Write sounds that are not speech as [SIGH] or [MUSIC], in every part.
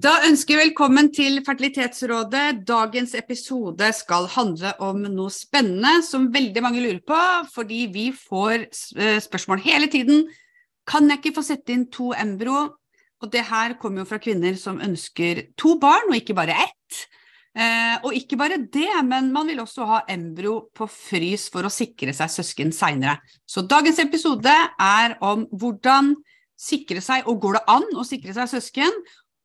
Da ønsker vi velkommen til Fertilitetsrådet. Dagens episode skal handle om noe spennende som veldig mange lurer på, fordi vi får eh, spørsmål hele tiden. Kan jeg ikke få sette inn to embryo? Og det her kommer jo fra kvinner som ønsker to barn, og ikke bare ett. Eh, og ikke bare det, men man vil også ha embryo på frys for å sikre seg søsken seinere. Så dagens episode er om hvordan sikre seg, og går det an å sikre seg søsken?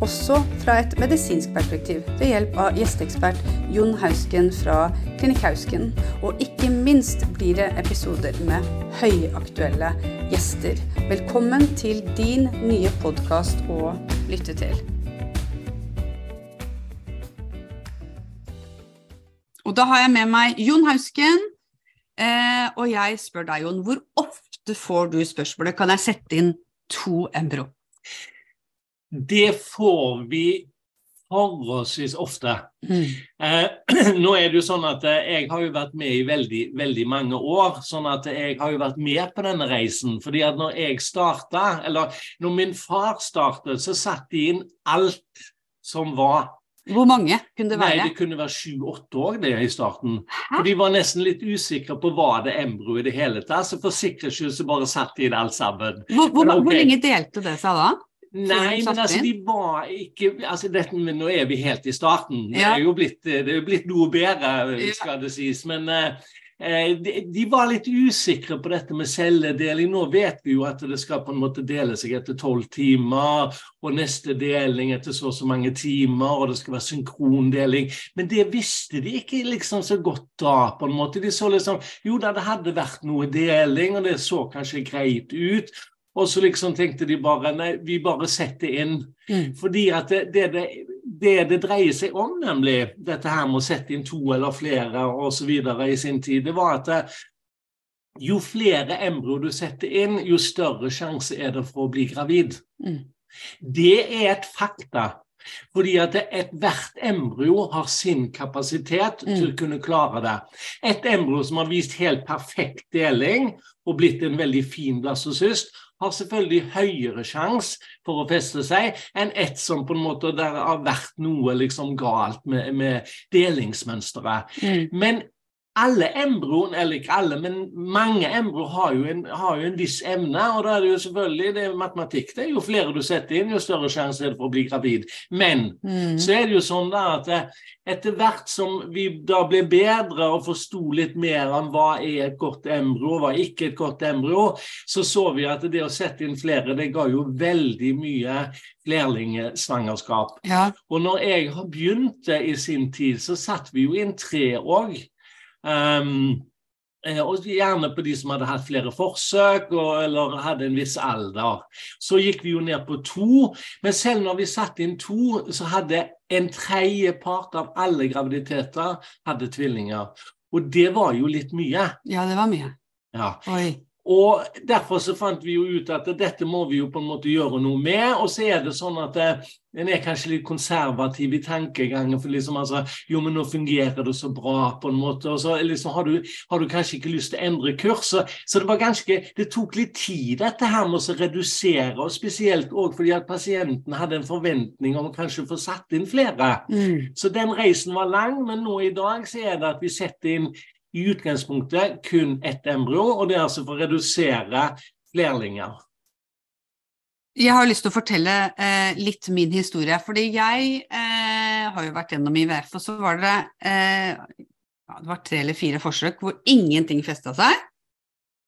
også fra et medisinsk perspektiv ved hjelp av gjesteekspert Jon Hausken fra Klinikk Hausken. Og ikke minst blir det episoder med høyaktuelle gjester. Velkommen til din nye podkast å lytte til. Og da har jeg med meg Jon Hausken. Eh, og jeg spør deg, Jon, hvor ofte får du spørsmålet kan jeg sette inn to embryo? Det får vi forholdsvis ofte. Mm. Eh, [CLEARS THROAT] nå er det jo sånn at eh, Jeg har jo vært med i veldig veldig mange år. sånn at Jeg har jo vært med på denne reisen. fordi at når jeg starta, eller når min far startet, så satte de inn alt som var hvor mange kunne det være? Nei, Det kunne være sju-åtte år det i starten. For De var nesten litt usikre på hva det embro i det hele tatt. Så for sikkerhets skyld så bare satte de inn alt sammen. Hvor, hvor, okay. hvor lenge delte det seg da? Nei, men altså, de var ikke altså, dette, Nå er vi helt i starten. Det er jo blitt, det er blitt noe bedre, skal det sies. Men eh, eh, de, de, var litt usikre på dette med celledeling. Nå vet vi jo at det skal på en måte dele seg etter tolv timer, og neste deling etter så og så mange timer, og det skal være synkrondeling. Men det visste de ikke liksom så godt da, på en måte. De så liksom Jo da, det hadde vært noe deling, og det så kanskje greit ut. Og så liksom tenkte de bare nei, vi bare setter inn. Mm. Fordi at det, det, det, det, det dreier seg om, nemlig dette her med å sette inn to eller flere osv. i sin tid, det var at eh, jo flere embryo du setter inn, jo større sjanse er det for å bli gravid. Mm. Det er et fakta. Fordi at ethvert embryo har sin kapasitet mm. til å kunne klare det. Et embryo som har vist helt perfekt deling og blitt en veldig fin blastocyst, har selvfølgelig høyere sjanse for å feste seg enn ett som på en måte der har vært noe liksom galt med, med delingsmønsteret. Mm. Men alle embryoer, eller ikke alle, men mange embryoer har, har, jo en viss evne. Og da er det jo selvfølgelig det er matematikk. det er Jo flere du setter inn, jo større sjanse er det for å bli gravid. Men mm. så er det jo sånn da at eh, etter hvert som vi da ble bedre og forsto litt mer om hva er et godt embryo, hva er ikke et godt embryo, så så vi at det å sette inn flere, det ga jo veldig mye flerlingsvangerskap. Ja. Og når jeg begynte i sin tid, så satt vi jo inn tre òg. Um, og gjerne på de som hadde hatt flere forsøk og, eller hadde en viss alder. Så gikk vi jo ned på to, men selv når vi satte inn to, så hadde en tredjepart av alle graviditeter hadde tvillinger. Og det var jo litt mye. Ja, det var mye. Ja. Oi. Og Derfor så fant vi jo ut at dette må vi jo på en måte gjøre noe med. Og så er det sånn at eh, en er kanskje litt konservativ i tankegangen. for liksom altså, Jo, men nå fungerer det så bra, på en måte. Og så liksom, har, du, har du kanskje ikke lyst til å endre kurs. Så, så, det var ganske, det tok litt tid, dette her med å redusere. Og spesielt òg fordi at pasienten hadde en forventning om å kanskje få satt inn flere. Mm. Så den reisen var lang, men nå i dag så er det at vi setter inn i utgangspunktet kun ett embryo, og det er altså for å redusere flerlinger. Jeg har lyst til å fortelle eh, litt min historie. fordi jeg eh, har jo vært gjennom IVF, og så var det, eh, ja, det var tre eller fire forsøk hvor ingenting festa seg.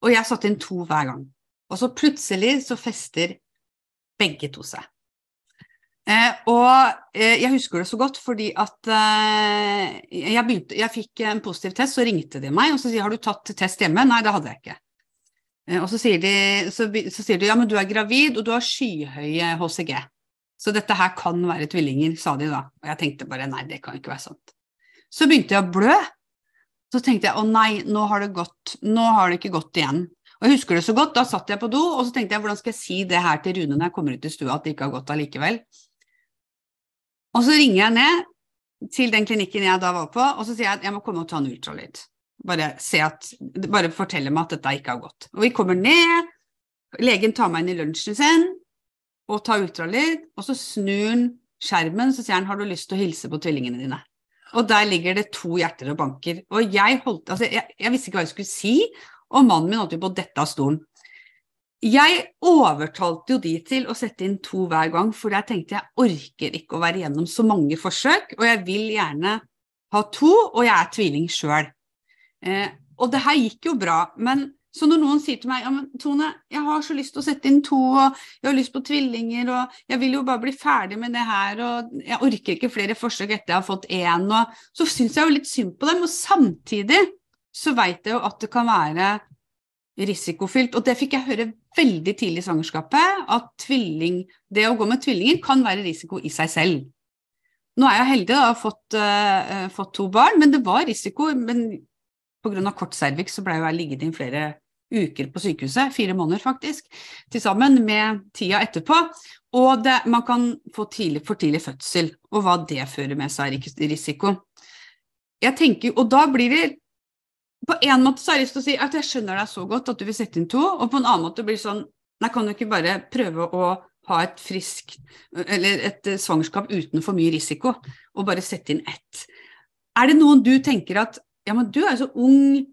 Og jeg satte inn to hver gang. Og så plutselig så fester begge to seg. Eh, og eh, jeg husker det så godt fordi at eh, jeg, begynte, jeg, fikk en positiv test, så ringte de meg og så sier har du tatt test hjemme? Nei, det hadde jeg ikke. Eh, og så sier, de, så, så sier, de, ja, men du er gravid og du har skyhøye HCG. Så dette her kan være tvillinger, sa de da. Og jeg tenkte bare nei, det kan ikke være sant. så begynte jeg å blø. Så tenkte jeg å nei, nå har det gått, nå har det ikke gått igjen. Og jeg husker det så godt, da satt jeg på do, og så tenkte jeg hvordan skal jeg si det her til Rune når jeg kommer ut i stua at det ikke har gått allikevel. Og så ringer jeg ned til den klinikken jeg da var på, og så sier jeg at jeg må komme og ta en ultralyd. Bare, at, bare fortelle meg at dette ikke har gått. Og vi kommer ned, legen tar meg inn i lunsjen sin og tar ultralyd, og så snur han skjermen, så sier han har du lyst til å hilse på tvillingene dine. Og der ligger det to hjerter og banker. Og jeg holdt Altså, jeg, jeg visste ikke hva jeg skulle si, og mannen min holdt jo på å dette av stolen. Jeg overtalte jo de til å sette inn to hver gang, for jeg tenkte jeg orker ikke å være gjennom så mange forsøk, og jeg vil gjerne ha to, og jeg er tvilling sjøl. Eh, og det her gikk jo bra, men så når noen sier til meg ja, men Tone, jeg har så lyst til å sette inn to, og jeg har lyst på tvillinger, og jeg vil jo bare bli ferdig med det her, og jeg orker ikke flere forsøk etter jeg har fått én, og så syns jeg jo litt synd på dem. Og samtidig så veit jeg jo at det kan være risikofylt, og det fikk jeg høre veldig tidlig i svangerskapet, at tvilling, det å gå med tvillinger kan være risiko i seg selv. Nå er jeg heldig, og har fått, uh, fått to barn, men det var risiko. Men Pga. kort cervix så ble jeg liggende inn flere uker på sykehuset, fire måneder faktisk, til sammen med tida etterpå. Og det, man kan få tidlig, for tidlig fødsel, og hva det fører med seg av risiko. Jeg tenker, Og da blir det På en måte så har jeg lyst til å si at jeg skjønner deg så godt at du vil sette inn to, og på en annen måte blir det sånn Nei, kan du ikke bare prøve å ha et frisk Eller et svangerskap uten for mye risiko, og bare sette inn ett? Er det noen du tenker at ja, men du er jo så ung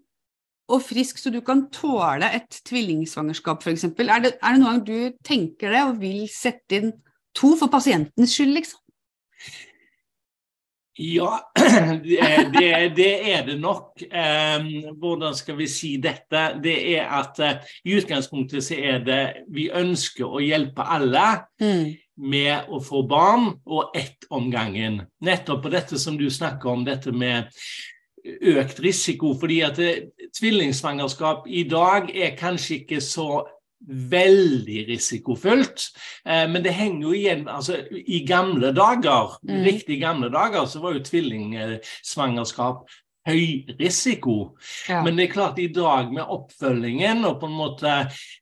og frisk, så du kan tåle et tvillingsvangerskap, f.eks. Er, er det noen gang du tenker det og vil sette inn to for pasientens skyld, liksom? Ja, [CLEARS THROAT] det, det, er det nok. Hvordan skal vi si dette? Det er at uh, i utgangspunktet så er det Vi ønsker å hjelpe alle mm. med å få barn, og ett om gangen. Nettopp på dette som du snakker om, dette med økt risiko. fordi at tvillingsvangerskap i dag er kanskje ikke så veldig risikofullt. Eh, men det henger jo igjen altså I gamle dager, mm. riktig gamle dager, så var jo tvillingsvangerskap høy risiko. Ja. Men det er klart i dag med oppfølgingen og på en måte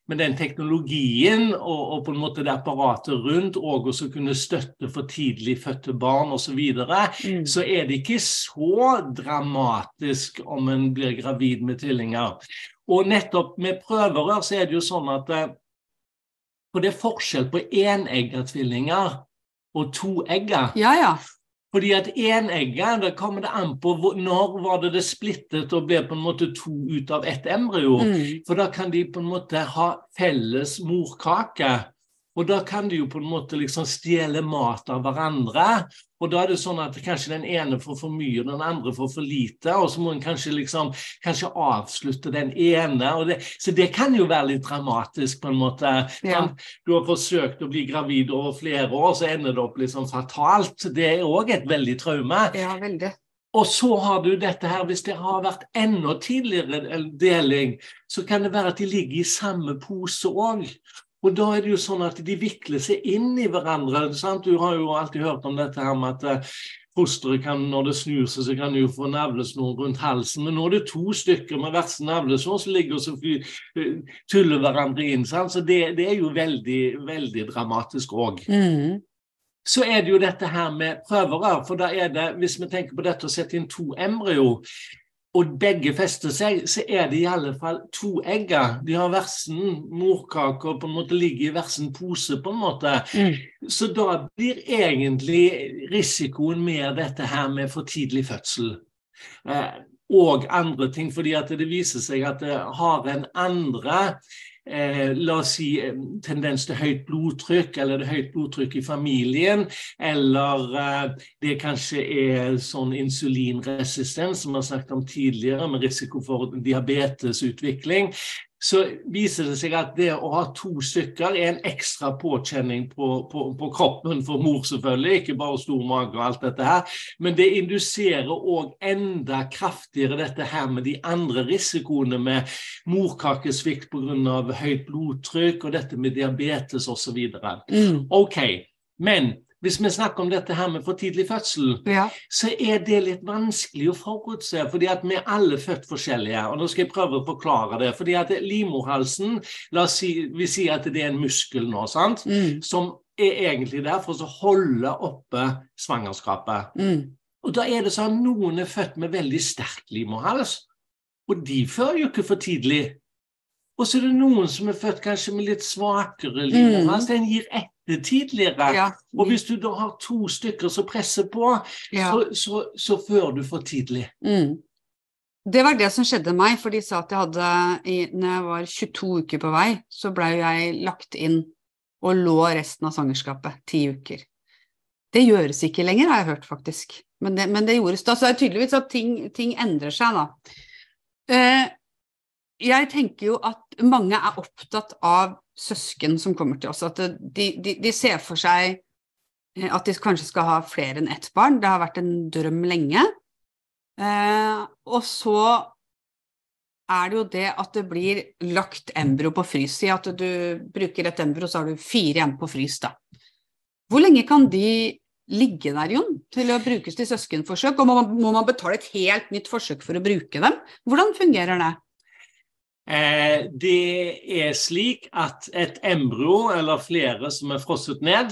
med den teknologien og, og på en måte det apparatet rundt, og også kunne støtte for tidlig fødte barn osv., så, videre, mm. så er det ikke så dramatisk om en blir gravid med tvillinger. Og nettopp med prøverør så er det jo sånn at eh, for det er forskjell på enegga tvillinger og toegga. Ja, ja. Fordi at enegga, da kommer det an på når var det det splittet og ble på en måte to ut av ett embryo. Mm. For da kan de på en måte ha felles morkake. Og da kan de jo på en måte liksom stjele mat av hverandre. Og da er det sånn at kanskje den ene får for mye, og den andre får for lite. Og så må en kanskje liksom kanskje avslutte den ene. Det, så det kan jo være litt dramatisk, på en måte. Ja. Du har forsøkt å bli gravid over flere år, så ender det opp liksom fatalt. Det er òg et veldig traume. Ja, veldig. Og så har du dette her, hvis det har vært enda tidligere deling, så kan det være at de ligger i samme pose òg. Og da er det jo sånn at de vikler seg inn i hverandre. Sant? Du har jo alltid hørt om dette her med at eh, fosteret kan, når det snur seg, så kan det jo få navlesnor rundt halsen. Men nå er det to stykker med hvert sin navlesnor som ligger og så eh, tuller hverandre inn. Sant? Så det, det, er jo veldig, veldig dramatisk òg. Mm. Så er det jo dette her med prøverør. For da er det, hvis vi tenker på dette å sette inn to embryo, og begge fester seg, så er det i alle fall to egger. De har versen morkake og på en måte ligger i versen pose, på en måte. Mm. Så da blir egentlig risikoen mer dette her med for tidlig fødsel. Eh, og andre ting, fordi at det viser seg at det har en andre eh, la oss si, tendens til høyt blodtrykk, eller det er høyt blodtrykk i familien, eller eh, det kanskje er sånn insulinresistens, som vi har snakket om tidligere, med risiko for diabetesutvikling så viser det seg at det å ha to stykker er en ekstra påkjenning på, på, på kroppen for mor, selvfølgelig, ikke bare stor mage og alt dette her, men det induserer òg enda kraftigere dette her med de andre risikoene med morkakesvikt pga. høyt blodtrykk og dette med diabetes osv. Mm. Ok, men hvis vi snakker om dette her med for tidlig fødsel, ja. så er det litt vanskelig å forutse. fordi at vi er alle født forskjellige. og Nå skal jeg prøve å forklare det. fordi at Livmorhalsen la oss si, Vi sier at det er en muskel nå, sant? Mm. som er egentlig der for å holde oppe svangerskapet. Mm. Og da er det sånn Noen er født med veldig sterk livmorhals, og de fører jo ikke for tidlig. Og så er det noen som er født kanskje med litt svakere livmorhals. Mm. Den gir etter tidligere. Ja. Og hvis du da har to stykker som presser på, ja. så, så, så fører du for tidlig. Mm. Det var det som skjedde meg, for de sa at jeg hadde Når jeg var 22 uker på vei, så blei jeg lagt inn og lå resten av svangerskapet ti uker. Det gjøres ikke lenger, har jeg hørt, faktisk. Men det, men det gjordes da. Så det er tydeligvis at ting, ting endrer seg, da. Eh, jeg tenker jo at mange er opptatt av søsken som kommer til oss. At de, de, de, ser for seg eh, at de kanskje skal ha flere enn ett barn. Det har vært en drøm lenge. Eh, og så er det jo det at det blir lagt embryo på frys. Si at du bruker et embryo, så har du fire igjen på frys, da. Hvor lenge kan de ligge der, Jon, til å brukes til søskenforsøk? Og må man, må man betale et helt nytt forsøk for å bruke dem? Hvordan fungerer det? Eh, det er slik at et embryo, eller flere som er frosset ned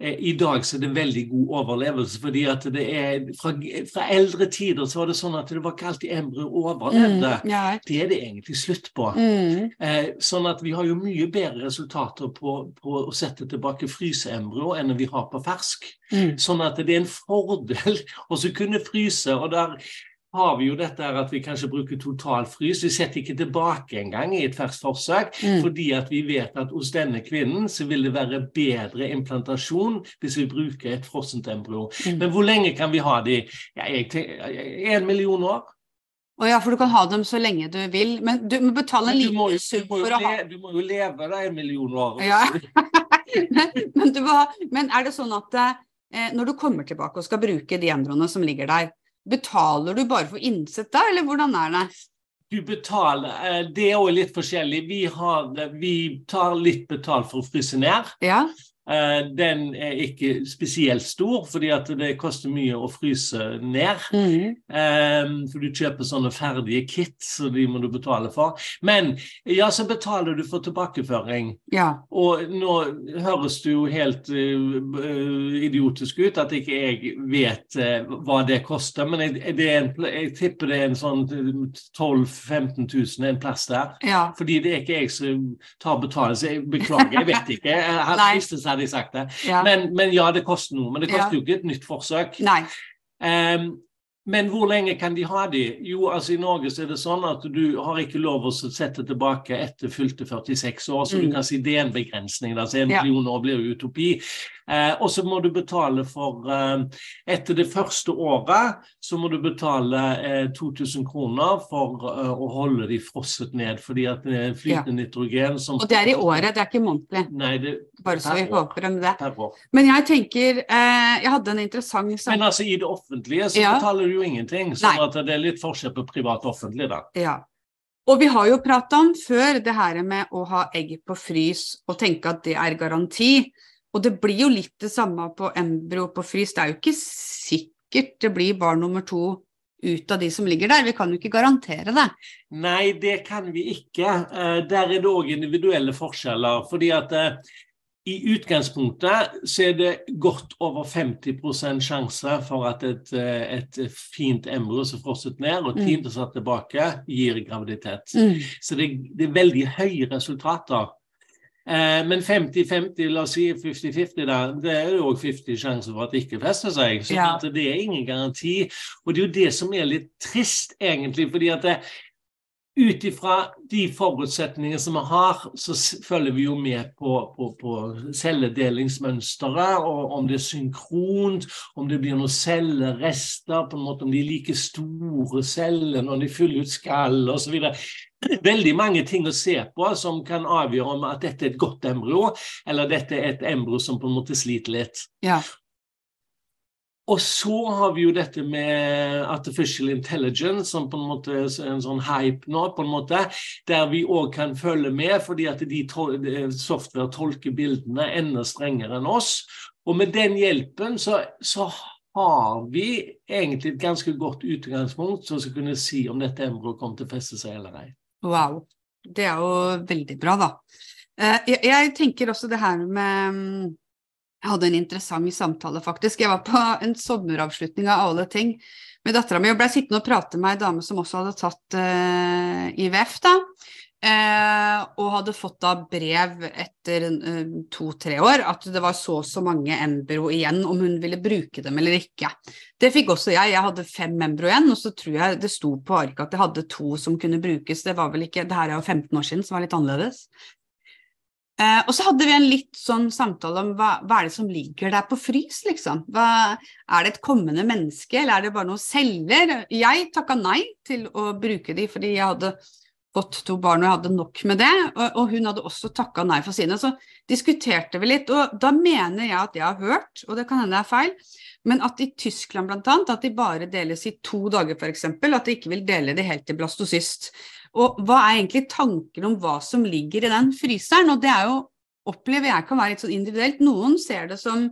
eh, I dag så er det veldig god overlevelse. fordi at det er Fra, fra eldre tider så var det sånn at det var ikke alltid embryo overlevde. Mm, ja. Det er det egentlig slutt på. Mm. Eh, sånn at vi har jo mye bedre resultater på, på å sette tilbake fryseembryo enn vi har på fersk. Mm. Sånn at det er en fordel [LAUGHS] å kunne fryse. og der har vi jo dette her at vi kanskje bruker totalfrys. Vi setter ikke tilbake engang i et ferskt forsøk, mm. fordi at vi vet at hos denne kvinnen så vil det være bedre implantasjon hvis vi bruker et frossent embryo. Mm. Men hvor lenge kan vi ha de? Ja, en million år. Å ja, for du kan ha dem så lenge du vil, men du må betale en liten sum for å ha Du må jo leve da en million år. Ja. [LAUGHS] men, men, må, men, er det sånn at eh, når du kommer tilbake og skal bruke de embryoene som ligger der, Betaler du bare for innsett da, eller hvordan er det? Du betaler, eh, Det er òg litt forskjellig. Vi, har, vi, tar litt betalt for å fryse ned. Ja. Eh, den er ikke spesielt stor, fordi at det koster mye å fryse ned. Mm. For du kjøper sånne ferdige kit, så de må du betale for. Men ja, så betaler du for tilbakeføring. Ja. Og nå høres det jo helt uh, idiotisk ut at ikke jeg vet uh, hva det koster, men jeg, det en, jeg, tipper det er en sånn 12 000-15 000 en plass der. Ja. Fordi det er ikke jeg som tar betaling, så jeg beklager, jeg vet ikke. [LAUGHS] Jeg har hadde jeg sagt det. Ja. Men, men, ja, det koster noe. Men det koster jo ikke et nytt forsøk. Um, men hvor lenge kan de ha de? Jo, altså I Norge så er det sånn at du har ikke lov å sette tilbake etter fylte 46 år, så mm. du kan si det er en begrensning. Altså En ja. million år blir jo utopi. Eh, og så må du betale for eh, Etter det første året så må du betale eh, 2000 kroner for eh, å holde de frosset ned, fordi at det er flytende ja. nitrogen som Og det er i året, det er ikke månedlig? Nei, det, Bare så vi håper om det. Men jeg tenker eh, Jeg hadde en interessant Men altså i det offentlige så ja. betaler du jo ingenting. Så det er litt forskjell på privat og offentlig, da. Ja. Og vi har jo prata om før det her med å ha egg på frys og tenke at det er garanti. Og det blir jo litt det samme på embryo på frys. Det er jo ikke sikkert det blir barn nummer to ut av de som ligger der. Vi kan jo ikke garantere det. Nei, det kan vi ikke. Eh, der er det òg individuelle forskjeller. fordi at eh, i utgangspunktet så er det godt over 50 sjanse for at et, eh, et fint embryo som frosset ned og fint mm. satt tilbake, gir graviditet. Mm. Så det, det, er veldig høye resultater. Eh, men 50-50, la oss si 50-50, det er jo òg 50 sjanser for at det ikke fester seg. Så ja. det er ingen garanti. Og det er jo det som er litt trist, egentlig. fordi at det, ut ifra de forutsetningene som vi har, så følger vi jo med på, på, på celledelingsmønsteret, og om det er synkront, om det blir noen cellerester, på en måte om de er like store celler når de fyller ut skall osv [CLEARS THROAT] veldig mange ting å se på som kan avgjøre om at dette er et godt embryo, eller dette er et embryo som på en måte sliter litt. Ja. Og så har vi jo dette med artificial intelligence, som på en måte er en sånn hype nå, på en måte, der vi òg kan følge med, fordi at de software tolker bildene enda strengere enn oss. Og med den hjelpen så, så har vi egentlig et ganske godt utgangspunkt som skal kunne si om dette embryoet kommer til å feste seg eller ei. Wow. Det er jo veldig bra, da. Eh, jeg, tenker også det her med Jeg hadde en interessant samtale, faktisk. Jeg var på en sommeravslutning av alle ting med dattera mi og blei sittende og prate med ei dame som også hadde tatt uh, IVF, da. Uh, og hadde fått da brev etter uh, to-tre år at det var så og så mange embryo igjen, om hun ville bruke dem eller ikke. Det fikk også jeg. Jeg hadde fem embryo igjen, og så tror jeg det sto på arket at jeg hadde to som kunne brukes. Det var vel ikke Det her er jo 15 år siden, som var litt annerledes. Eh, og så hadde vi en litt sånn samtale om hva, hva, er det som ligger der på frys, liksom. Hva, er det et kommende menneske, eller er det bare noen celler? Jeg takka nei til å bruke de fordi jeg hadde fått to barn, og jeg hadde nok med det. Og, og hun hadde også takka nei for sine. Så diskuterte vi litt, og da mener jeg at jeg har hørt, og det kan hende det er feil, men at i Tyskland bl.a. at de bare deles i to dager f.eks., at de ikke vil dele det helt til blastocyst. Og hva er egentlig tanken om hva som ligger i den fryseren? Og det er jo, opplever jeg kan være litt sånn individuelt. Noen ser det som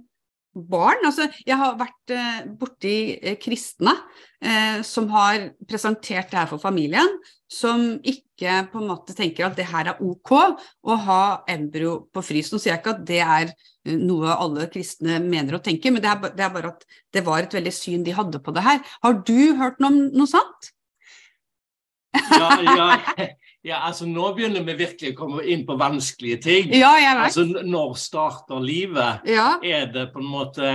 barn. Altså, jeg har vært eh, borti eh, kristne eh, som har presentert det her for familien, som ikke på en måte tenker at det her er ok å ha embryo på frys. Nå sier jeg ikke at det er noe alle kristne mener og tenker, men det er, det er, bare at det var et veldig syn de hadde på det her. Har du hørt noe om noe sånt? ja, ja. [LAUGHS] Ja, altså Nå begynner vi virkelig å komme inn på vanskelige ting. Ja, jeg vet. Altså Når starter livet? Ja. Er det på en måte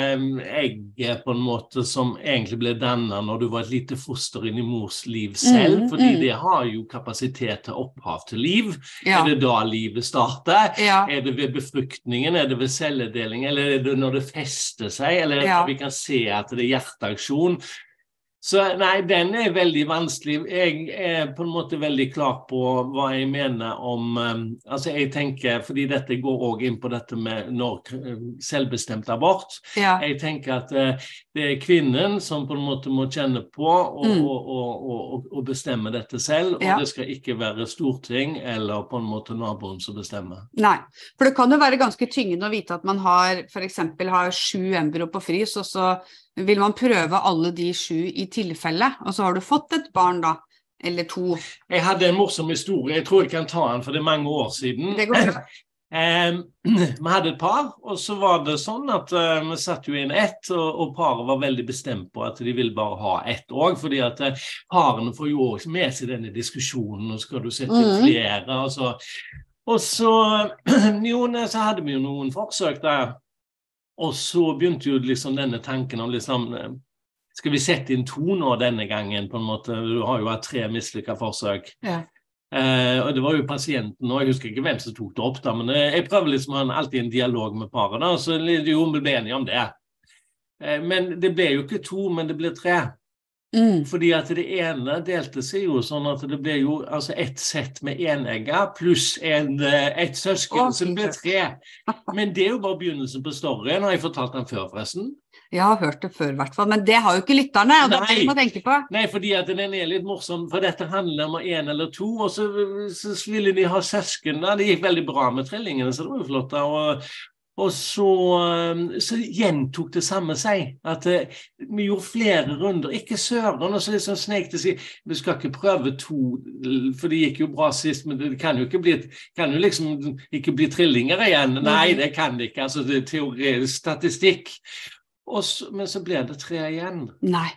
egget på en måte som egentlig ble dannet når du var et lite foster inni mors liv selv? Mm, fordi mm. det har jo kapasitet til opphav til liv. Ja. Er det da livet starter? Ja. Er det ved befruktningen? Er det ved celledeling? Eller er det når det fester seg? Eller ja. vi kan se at det er hjerteaksjon? Så nei, den er veldig vanskelig. Jeg er på en måte veldig klar på hva jeg mener om um, Altså, jeg tenker, fordi dette går òg inn på dette med når eh, selvbestemt abort. Ja. Jeg tenker at uh, det er kvinnen som på en måte må kjenne på og, mm. og, og, og bestemme dette selv. Og ja. det skal ikke være storting eller på en måte naboen som bestemmer. Nei, for det kan jo være ganske tyngende å vite at man har f.eks. har sju embryo på frys, og så vil man prøve alle de sju i tilfelle, og så har du fått et barn, da. Eller to. Jeg hadde en morsom historie, jeg tror jeg kan ta den, for det er mange år siden. Det går bra. [CLEARS THROAT] Eh, [CLEARS THROAT] vi hadde et par, og så var det sånn at eh, vi satt jo inn ett, og, og, paret var veldig bestemt på at de ville bare ha ett òg. fordi at eh, parene får jo også med seg denne diskusjonen, og skal du sette mm. flere? Og så, og [CLEARS THROAT] så, jo, så hadde vi jo noen forsøk der og så begynte jo liksom denne tanken om liksom eh, Skal vi sette inn to nå denne gangen? på en måte? Du har jo hatt tre mislykka forsøk. Ja. Eh, og Det var jo pasienten, og jeg husker ikke hvem som tok det opp, da, men eh, jeg prøver liksom å ha alltid en dialog med paret. da, Så jo, vi ble enige om det. Eh, men det ble jo ikke to, men det ble tre. Mm. Fordi at det ene delte seg jo sånn at det ble jo altså ett sett med enegga pluss en, ett et søsken, oh, så det ble tre. Men det er jo bare begynnelsen på storyen. Har jeg fortalt den før, forresten? Jeg har hørt det før, i hvert fall. Men det har jo ikke lytterne. og Nei. det tenke på. Nei, fordi at den er litt morsom. For dette handler om én eller to. Og så, så ville de ha søsken. Det gikk veldig bra med trillingene, så det var jo flott. Og, og så, eh, så, gjentok det samme seg. At uh, vi gjorde flere runder. Ikke søren. Og så liksom snek det seg Vi skal ikke prøve to, for det gikk jo bra sist, men det kan jo ikke bli, kan jo liksom ikke bli trillinger igjen. Nei, det kan det ikke. Altså, det er teoretisk statistikk. Så, men så ble det tre igjen. Nei.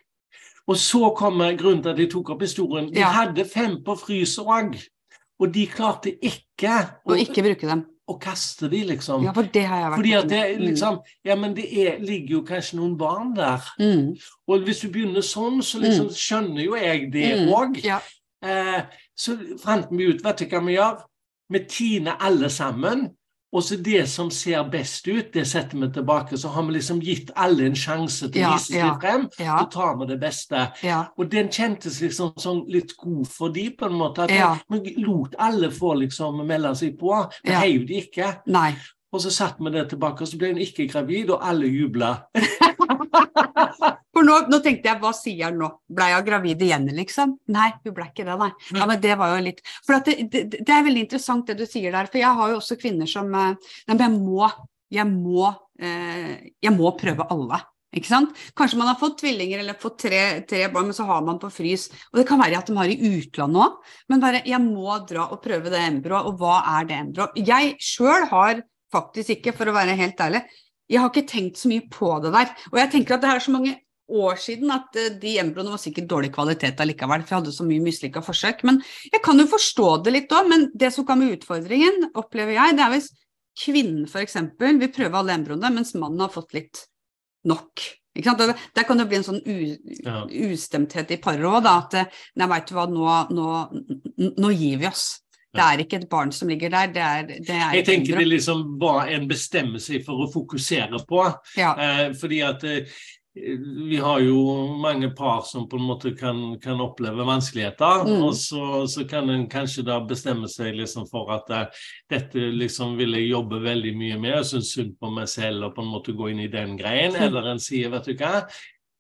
Og så kommer grunnen til at de tok opp historien. De ja. hadde fem på frys òg, og de klarte ikke å ikke bruke dem og kaste de, liksom. Ja, for det har jeg vært Fordi at det, liksom, Ja, men det er, ligger jo kanskje noen barn der. Mm. Og hvis du begynner sånn, så liksom mm. skjønner jo jeg det òg. Mm. Ja. Eh, så fant vi ut, vet du hva vi gjør? Vi tiner alle sammen og så det som ser best ut, det setter vi tilbake. Så har vi liksom gitt alle en sjanse til å ja, vise seg ja, frem. Ja. Så tar vi det beste. Ja. Og den kjentes liksom sånn litt god for de på en måte. At. Vi lot alle få liksom melde seg på. Vi heiv de ikke. Nei. Og så satte vi det tilbake, og så ble hun ikke gravid, og alle jubla. [LAUGHS] For nå, nå, tenkte jeg, hva sier han nå? Blei hun gravid igjen, liksom? Nei, hun ble ikke det, nei. Ja, men det var jo litt For det, det, det, er veldig interessant det du sier der, for jeg har jo også kvinner som eh, Nei, men jeg må jeg må, eh, jeg må prøve alle. Ikke sant? Kanskje man har fått tvillinger eller fått tre, tre, barn, men så har man på frys. Og det kan være at de har i utlandet òg, men bare jeg må dra og prøve det embryoet. Og hva er det embryoet? Jeg sjøl har faktisk ikke, for å være helt ærlig, jeg har ikke tenkt så mye på det der. Og jeg tenker at det er så mange år siden at eh, de embryoene var sikkert dårlig kvalitet allikevel, for jeg hadde så mye mislykka forsøk. Men jeg kan jo forstå det litt òg, men det som kan være utfordringen, opplever jeg, det er hvis kvinnen f.eks. vil prøve alle embryoene, mens mannen har fått litt nok. Der kan det bli en sånn u, ja. ustemthet i paret òg, at nei, veit du hva, nå, nå, nå, gir vi oss. Det er ikke et barn som ligger der, det er, det er Jeg tenker det liksom var en bestemmelse for å fokusere på. Ja. Eh, fordi at eh, vi har jo mange par som på en måte kan, kan oppleve vanskeligheter. Mm. Og så, så, kan en kanskje da bestemme seg liksom for at uh, dette liksom vil jeg jobbe veldig mye med. Jeg syns synd på meg selv og på en måte gå inn i den greien. Mm. Eller en sier vet du hva,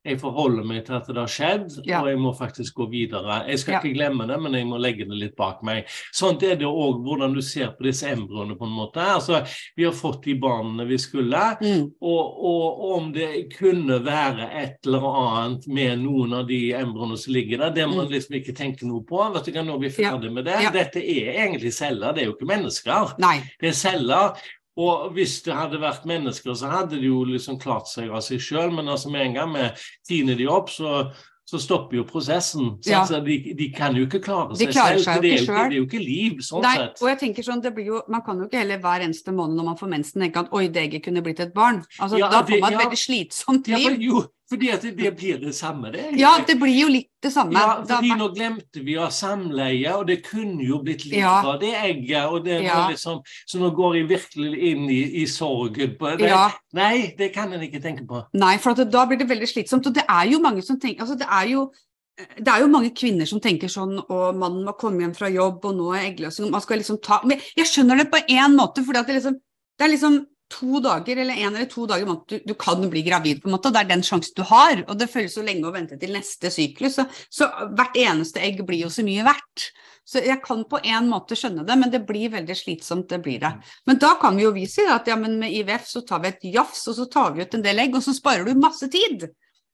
jeg forholder meg til at det har skjedd, ja. og jeg må faktisk gå videre. Jeg skal ja. ikke glemme det, men jeg må legge det litt bak meg. Sånn er det òg hvordan du ser på disse embryoene, på en måte. Altså, vi har fått de barna vi skulle, mm. og, og, om det kunne være et eller annet med noen av de embryoene som ligger der, det må man mm. liksom ikke tenke noe på. Vet du hva, Nå er vi ferdig med det. Ja. Dette er egentlig celler, det er jo ikke mennesker. Nei. Det er celler. Og hvis det hadde vært mennesker, så hadde de jo liksom klart seg av seg sjøl, men altså med en gang vi tiner de opp, så, så stopper jo prosessen. Ja. Så de, de, kan jo ikke klare seg selv. Seg det, er jo, det, er jo ikke liv, sånn Nei, sett. Og jeg tenker sånn, det blir jo, Man kan jo ikke heller hver eneste måned når man får mensen tenke at oi, det egget kunne blitt et barn. Altså, ja, da får man et ja, veldig slitsomt liv. Ja, jo, fordi at det blir det samme, det. Ja, det blir jo litt det samme. Ja, fordi da... nå glemte vi å ha samleie, og det kunne jo blitt litt ja. av det egget. og det ja. liksom, Så nå går jeg virkelig inn i, i sorgen på det. Ja. Nei, det kan en ikke tenke på. Nei, for da blir det veldig slitsomt. Og det er jo mange som tenker altså det er jo det er jo mange kvinner som tenker sånn og mannen må komme hjem fra jobb, og nå er eggløsning Man skal liksom ta Men jeg skjønner det på én måte, for det, liksom, det er liksom to dager eller en eller to dager du, du, kan bli gravid, på en måte, og det er den sjansen du har. Og det føles så lenge å vente til neste syklus. Så, så, hvert eneste egg blir jo så mye verdt. Så jeg kan på en måte skjønne det, men det blir veldig slitsomt, det blir det. Men da kan vi jo vi si at ja, men med IVF så tar vi et jafs, og så tar vi ut en del egg, og så sparer du masse tid.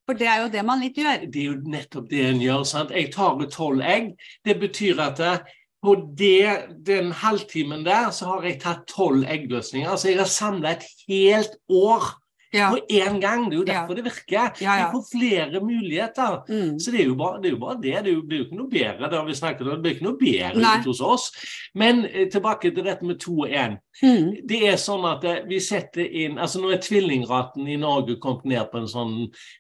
For det er jo det man litt gjør. Det er jo nettopp det en gjør. sant? Jeg tar ut tolv egg. Det betyr at på det, den halvtimen der så har jeg tatt tolv eggløsninger. Altså jeg har samla et helt år ja. på én gang. Det er jo derfor ja. det virker. Ja, Vi får flere muligheter. Mm. Så det er, bare, det er, jo bare, det det. blir jo, ikke noe bedre. Det vi snakket om. Det blir ikke noe bedre ute hos oss. Men eh, tilbake til dette med to og én. Mm. Det er sånn at eh, vi setter inn altså Nå er tvillingraten i Norge kommet ned på en sånn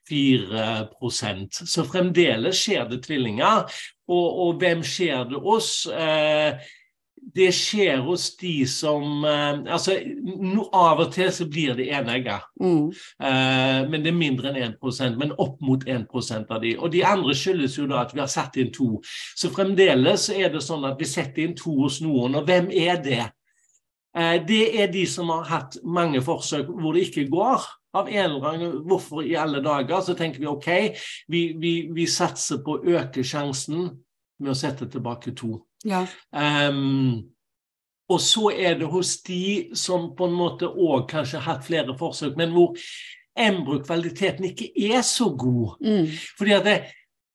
4% så fremdeles skjer det tvillinger. Og, og hvem skjer det hos? Eh, det skjer hos de som eh, altså no, Av og til så blir det enegga. Mm. uh, men det er mindre enn 1% men opp mot 1% av de. Og de andre skyldes jo da at vi har satt inn to. Så fremdeles er det sånn at vi setter inn to hos noen. Og hvem er det? Uh, det er de som har hatt mange forsøk hvor det ikke går. Av en eller annen Hvorfor i alle dager? Så tenker vi OK, vi, vi, vi satser på å øke sjansen med å sette tilbake to. Ja. Um, og så er det hos de som på en måte òg kanskje har hatt flere forsøk, men hvor embrokvaliteten ikke er så god. Mm. Fordi at det,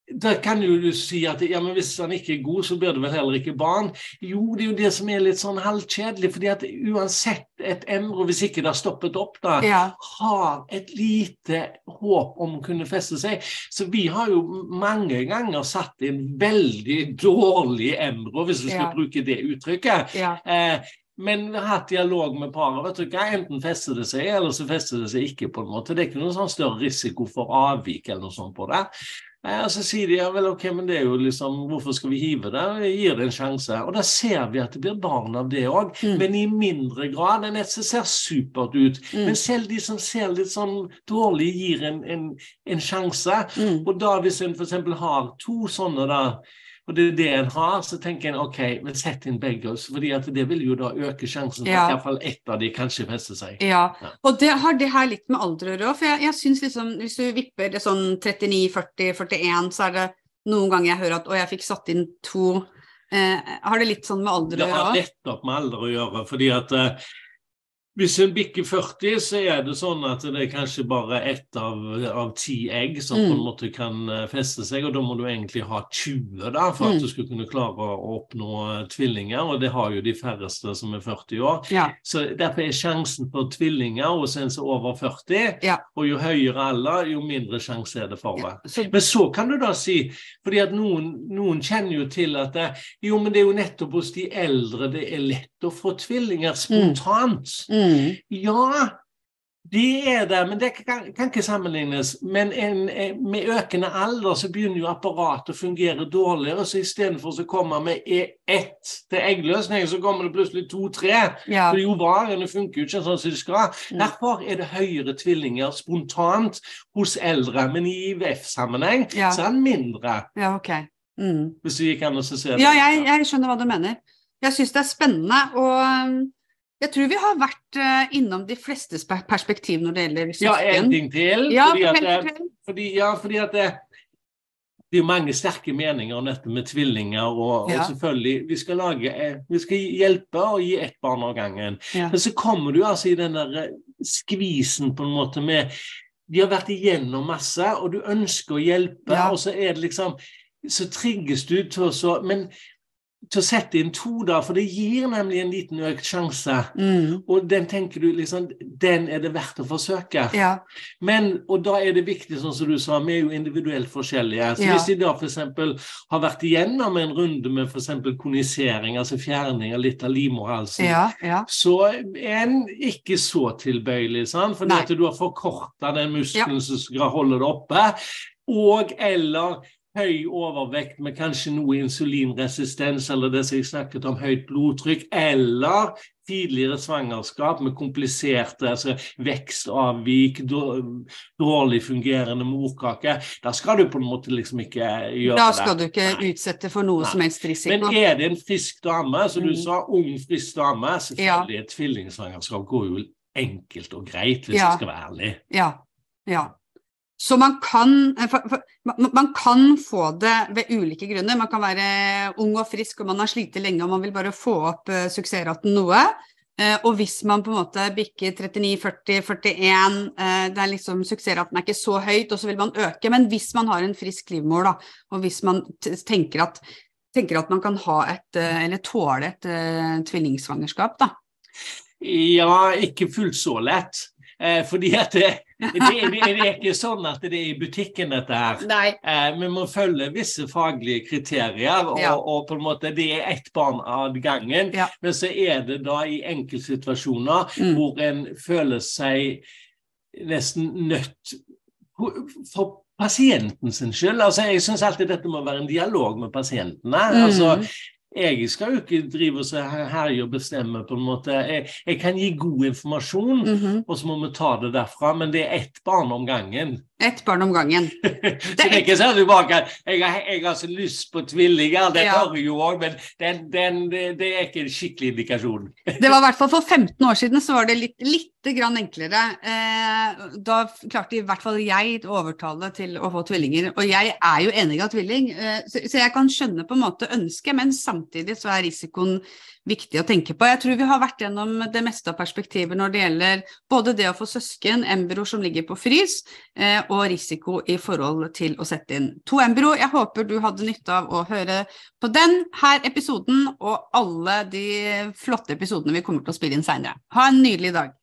da kan du si at ja, men hvis han ikke er god, så blir det vel heller ikke barn. Jo, det er jo det som er litt sånn halvkjedelig. fordi at uansett et embryo, hvis ikke det har stoppet opp, da, ja. har et lite håp om å kunne feste seg. Så vi har jo mange ganger satt inn veldig dårlig embryo, hvis vi skal ja. bruke det uttrykket. Ja. Eh, men vi har hatt dialog med paret. vet du hva, Enten fester det seg, eller så fester det seg ikke. på en måte. Det er ikke noen sånn større risiko for avvik eller noe sånt på det. Og så sier de ja vel, ok, men det er jo liksom, hvorfor skal vi hive det? Vi gir det en sjanse. Og da ser vi at det blir barn av det òg, mm. men i mindre grad enn et som ser supert ut. Mm. Men selv de som ser litt sånn dårlig, gir en, en, en sjanse. Mm. Og da hvis en f.eks. har to sånne da, og det er det en har, så tenker en ok, vi setter inn begge. fordi at det vil jo da øke sjansen for ja. at iallfall ett av de kanskje fester seg. Ja, ja. og det har det her litt med alder å gjøre. For jeg, jeg syns liksom, hvis du vipper det sånn 39, 40, 41, så er det noen ganger jeg hører at å, jeg fikk satt inn to. Eh, har det litt sånn med alder å gjøre? Det har nettopp med alder å gjøre. fordi at eh, Hvis en bikker 40, så er det sånn at det er kanskje bare ett av, av ti egg som mm. på en mm. måte kan eh, feste seg, og da må du egentlig ha 20 da, for at mm. du skal kunne klare å oppnå eh, tvillinger, og det har jo de færreste som er 40 år. Ja. Så derfor er sjansen for tvillinger hos en som er over 40, ja. og jo høyere alder, jo mindre sjanse er det for det. Ja. Så... Men så kan du da si, fordi at noen, noen kjenner jo til at det, jo, men det er jo nettopp hos de eldre det er lett å få tvillinger mm. spontant. Mm. Mm. Ja, det er det, men det kan, kan ikke sammenlignes. Men en, med økende alder så begynner jo apparatet å fungere dårligere. Så istedenfor å komme med ett til eggløsning, så kommer det plutselig to-tre. Ja. For varene funker jo ikke sånn som de skal. Mm. Derfor er det høyere tvillinger spontant hos eldre. Men i IVF-sammenheng ja. så er den mindre. Ja, ok. Mm. Hvis det gikk an å se det. Ja, jeg, jeg skjønner hva du mener. Jeg syns det er spennende. og jeg tror vi har vært uh, innom de flestes perspektiv når det gjelder søsken. Ja, en ting til. Ja, fordi, at, det, fordi, ja, fordi at det, det er mange sterke meninger om dette med tvillinger. Og, ja. og selvfølgelig, vi skal, lage, eh, vi skal, hjelpe og gi ett barn av gangen. Men så kommer du altså i den der eh, skvisen på en måte med De har vært igjennom masse, og du ønsker å hjelpe, og så er det liksom så trigges du til å Men til å sette inn to, da, for det gir nemlig en liten økt sjanse. Mm. Og den tenker du liksom Den er det verdt å forsøke. Ja. Men, og da er det viktig, sånn som du sa, vi er jo individuelt forskjellige. Så ja. hvis de da f.eks. har vært igjennom en runde med f.eks. konisering, altså fjerning av litt av livmorhalsen, ja, så er en ikke så tilbøyelig, sant? fordi Nei. at du har forkorta den muskelen som skal holde det oppe. Og eller høy overvekt med kanskje noe insulinresistens, eller det som jeg snakket om, høyt blodtrykk, eller tidligere svangerskap med kompliserte altså vekstavvik, dårlig fungerende morkake, da skal du på en måte liksom ikke gjøre det. Da skal det. du ikke Nei. utsette for noe Nei. som helst risiko. Men er det en frisk dame, som du mm. sa, ung, frisk dame, selvfølgelig et tvillingsvangerskap går jo enkelt og greit, hvis ja. jeg skal være ærlig. Ja, ja. Så man kan, eh, man kan, få det ved ulike grunner. Man kan være ung og frisk og man har slitt lenge og man vil bare få opp uh, suksessraten noe. Uh, og hvis man på en måte bikker 39, 40, 41, uh, det er liksom suksessraten er ikke så høyt, og så vil man øke. Men hvis man har en frisk livmor, da, og hvis man tenker at, tenker at, man kan ha et, eller tåle et tvillingsvangerskap, da. Ja, ikke fullt så lett. fordi at det, det, det, det, er ikke sånn at det er i butikken, dette her. Nei. Eh, vi må følge visse faglige kriterier, og, ja. og, på en måte det er ett barn av gangen. Ja. Men så er det da i enkeltsituasjoner mm. hvor en føler seg nesten nødt for pasienten sin skyld. Altså, jeg syns alltid dette må være en dialog med pasientene. Mm. Altså, jeg skal jo ikke drive og herje og bestemme, på en måte. Jeg, jeg kan gi god informasjon, mm -hmm. og så må vi ta det derfra. Men det er ett barn om gangen. Ett barn om gangen. [LAUGHS] så det er ikke sånn du bare kan Jeg har, jeg har så lyst på tvillinger, det ja. hører jo òg, men den, den, det er ikke en skikkelig indikasjon. [LAUGHS] det var i hvert fall for 15 år siden så var det litt, litt grann enklere. Eh, da klarte i hvert fall jeg å overtale til å få tvillinger. Og jeg er jo enig av tvilling, eh, så, så jeg kan skjønne på en måte ønsket, men samtidig så er risikoen viktig å tenke på. Jeg tror vi har vært gjennom det meste av perspektivet når det gjelder både det å få søsken, embryoer som ligger på frys, eh, og risiko i forhold til å sette inn to embryo. Jeg håper du hadde nytte av å høre på den her episoden og alle de flotte episodene vi kommer til å spille inn seinere. Ha en nydelig dag.